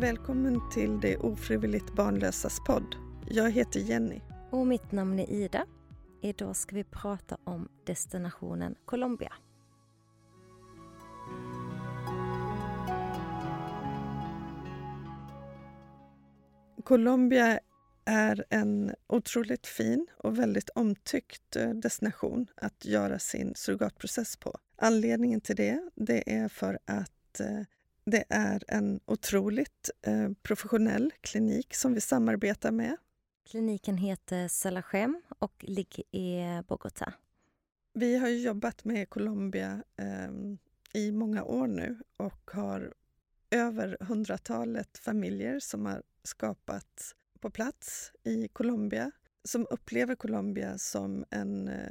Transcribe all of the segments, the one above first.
Välkommen till Det ofrivilligt barnlösas podd. Jag heter Jenny. Och mitt namn är Ida. Idag ska vi prata om destinationen Colombia. Colombia är en otroligt fin och väldigt omtyckt eh, destination att göra sin surrogatprocess på. Anledningen till det, det är för att eh, det är en otroligt eh, professionell klinik som vi samarbetar med. Kliniken heter Salachem och ligger i Bogotá. Vi har jobbat med Colombia eh, i många år nu och har över hundratalet familjer som har skapats på plats i Colombia som upplever Colombia som en eh,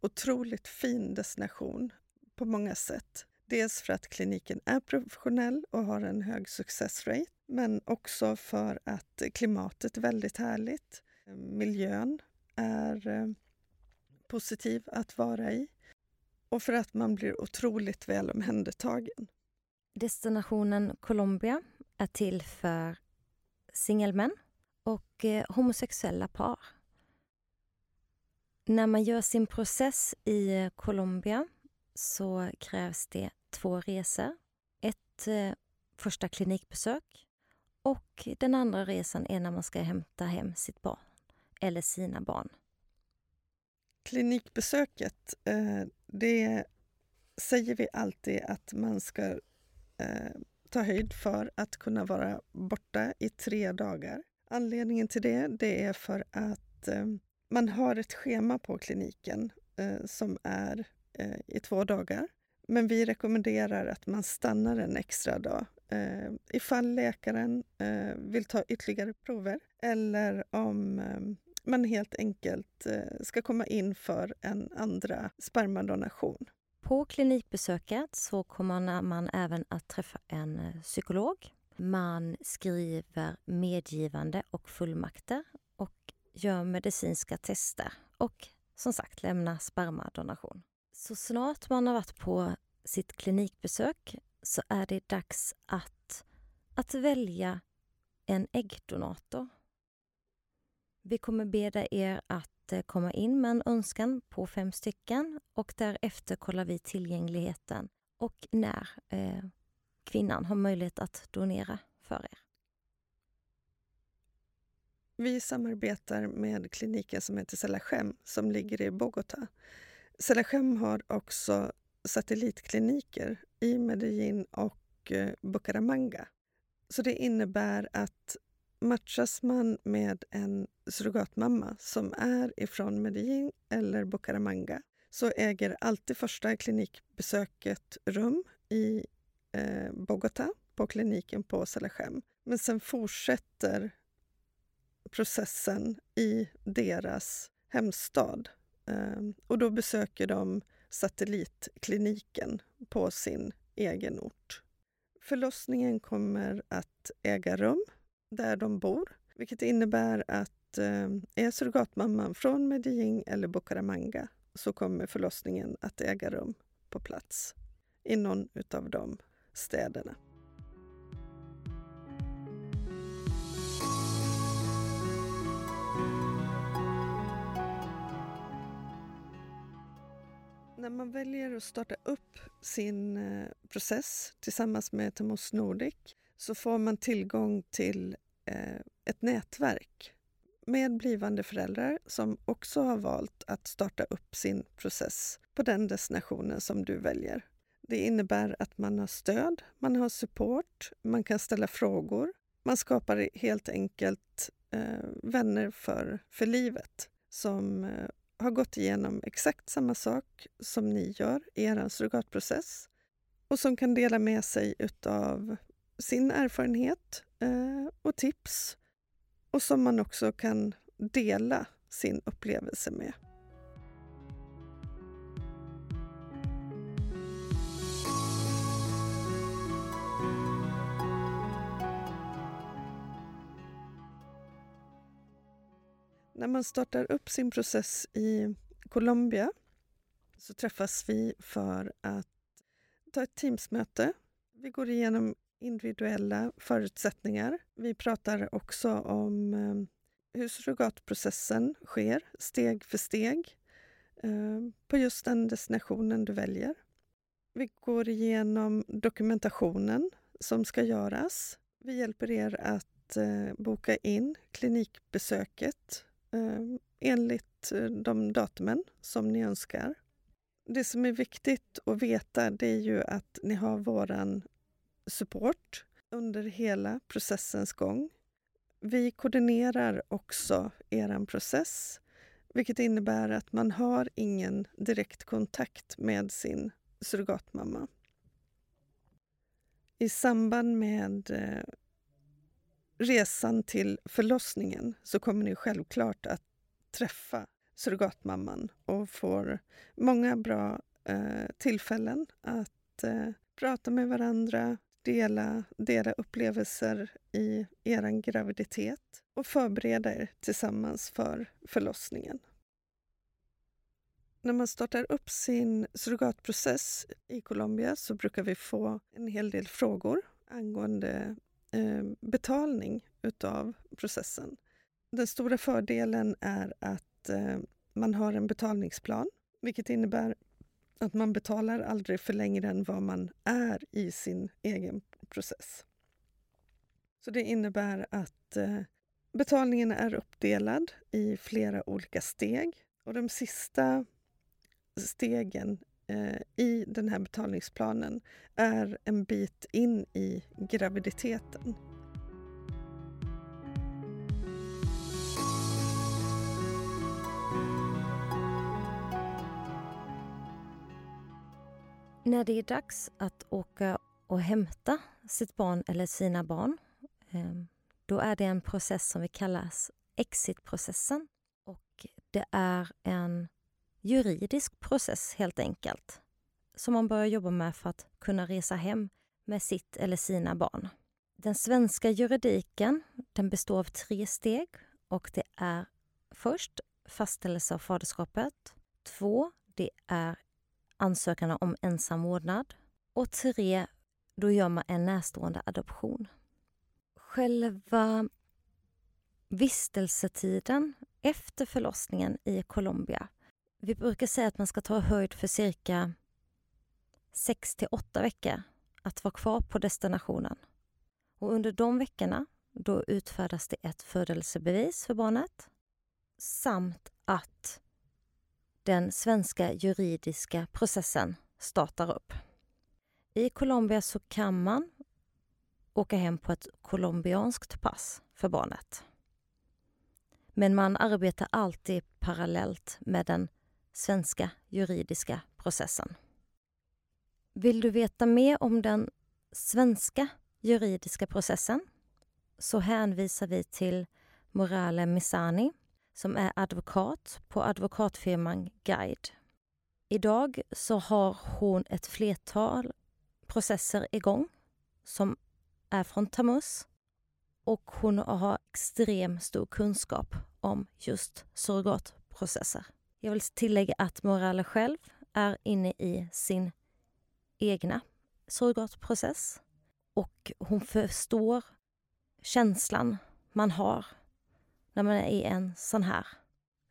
otroligt fin destination på många sätt. Dels för att kliniken är professionell och har en hög success rate men också för att klimatet är väldigt härligt. Miljön är eh, positiv att vara i och för att man blir otroligt väl omhändertagen. Destinationen Colombia är till för singelmän och eh, homosexuella par. När man gör sin process i eh, Colombia så krävs det två resor. Ett eh, första klinikbesök och den andra resan är när man ska hämta hem sitt barn eller sina barn. Klinikbesöket, eh, det säger vi alltid att man ska eh, ta höjd för att kunna vara borta i tre dagar. Anledningen till det, det är för att eh, man har ett schema på kliniken eh, som är eh, i två dagar. Men vi rekommenderar att man stannar en extra dag eh, ifall läkaren eh, vill ta ytterligare prover eller om eh, man helt enkelt eh, ska komma in för en andra spermadonation. På klinikbesöket så kommer man även att träffa en eh, psykolog. Man skriver medgivande och fullmakter och gör medicinska tester och som sagt lämnar spermadonation. Så snart man har varit på sitt klinikbesök så är det dags att, att välja en äggdonator. Vi kommer be er att eh, komma in med en önskan på fem stycken och därefter kollar vi tillgängligheten och när eh, kvinnan har möjlighet att donera för er. Vi samarbetar med kliniken som heter Selachem som ligger i Bogotá. Selachem har också satellitkliniker i Medellin och eh, Bucaramanga. Så det innebär att matchas man med en surrogatmamma som är ifrån Medellin eller Bucaramanga så äger alltid första klinikbesöket rum i eh, Bogotá på kliniken på Salachem. Men sen fortsätter processen i deras hemstad. Ehm, och då besöker de satellitkliniken på sin egen ort. Förlossningen kommer att äga rum där de bor, vilket innebär att ehm, är surrogatmamman från Medellin eller Bucaramanga så kommer förlossningen att äga rum på plats i någon av de städerna. När man väljer att starta upp sin eh, process tillsammans med Temos Nordic så får man tillgång till eh, ett nätverk med blivande föräldrar som också har valt att starta upp sin process på den destinationen som du väljer. Det innebär att man har stöd, man har support, man kan ställa frågor. Man skapar helt enkelt eh, vänner för, för livet som eh, har gått igenom exakt samma sak som ni gör i er surrogatprocess och som kan dela med sig av sin erfarenhet eh, och tips och som man också kan dela sin upplevelse med. När man startar upp sin process i Colombia så träffas vi för att ta ett Teamsmöte. Vi går igenom individuella förutsättningar. Vi pratar också om eh, hur surrogatprocessen sker steg för steg eh, på just den destinationen du väljer. Vi går igenom dokumentationen som ska göras. Vi hjälper er att eh, boka in klinikbesöket Eh, enligt eh, de datumen som ni önskar. Det som är viktigt att veta det är ju att ni har våran support under hela processens gång. Vi koordinerar också er process, vilket innebär att man har ingen direkt kontakt med sin surrogatmamma. I samband med eh, resan till förlossningen så kommer ni självklart att träffa surrogatmamman och får många bra eh, tillfällen att eh, prata med varandra, dela, dela upplevelser i er graviditet och förbereda er tillsammans för förlossningen. När man startar upp sin surrogatprocess i Colombia så brukar vi få en hel del frågor angående Eh, betalning utav processen. Den stora fördelen är att eh, man har en betalningsplan, vilket innebär att man betalar aldrig för längre än vad man är i sin egen process. Så det innebär att eh, betalningen är uppdelad i flera olika steg och de sista stegen eh, i den här betalningsplanen är en bit in i graviditeten. När det är dags att åka och hämta sitt barn eller sina barn ehm, då är det en process som vi kallar exitprocessen. Och det är en juridisk process helt enkelt som man börjar jobba med för att kunna resa hem med sitt eller sina barn. Den svenska juridiken den består av tre steg och det är först fastställelse av faderskapet. Två, det är ansökan om ensam vårdnad. Och tre, då gör man en närstående adoption. Själva vistelsetiden efter förlossningen i Colombia. Vi brukar säga att man ska ta höjd för cirka 6 till 8 veckor att vara kvar på destinationen. Och under de veckorna då utfärdas det ett födelsebevis för barnet samt att den svenska juridiska processen startar upp. I Colombia så kan man åka hem på ett colombianskt pass för barnet. Men man arbetar alltid parallellt med den svenska juridiska processen. Vill du veta mer om den svenska juridiska processen så hänvisar vi till Morale Misani som är advokat på advokatfirman Guide. Idag så har hon ett flertal processer igång som är från Tamus och hon har extremt stor kunskap om just surrogatprocesser. Jag vill tillägga att Morale själv är inne i sin egna surrogatprocess och hon förstår känslan man har när man är i en sån här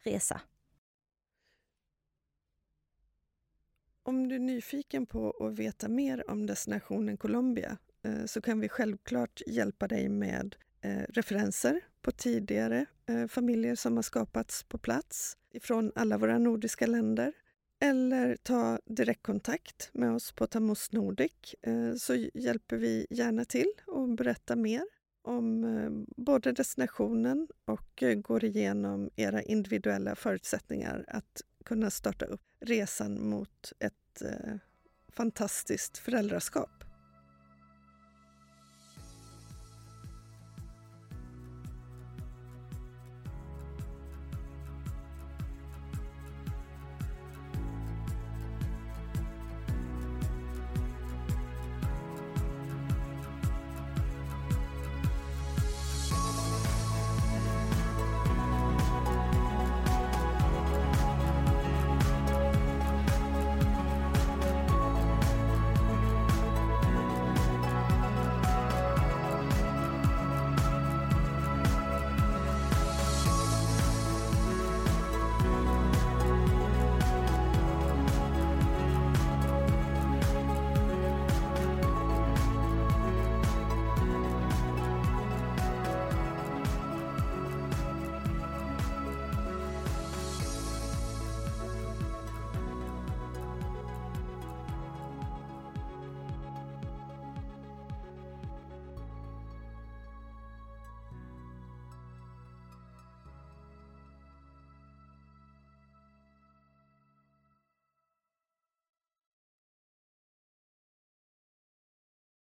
resa. Om du är nyfiken på att veta mer om destinationen Colombia eh, så kan vi självklart hjälpa dig med eh, referenser på tidigare eh, familjer som har skapats på plats ifrån alla våra nordiska länder. Eller ta direktkontakt med oss på Tamos Nordic eh, så hjälper vi gärna till och berätta mer om eh, både destinationen och eh, går igenom era individuella förutsättningar att kunna starta upp resan mot ett eh, fantastiskt föräldraskap.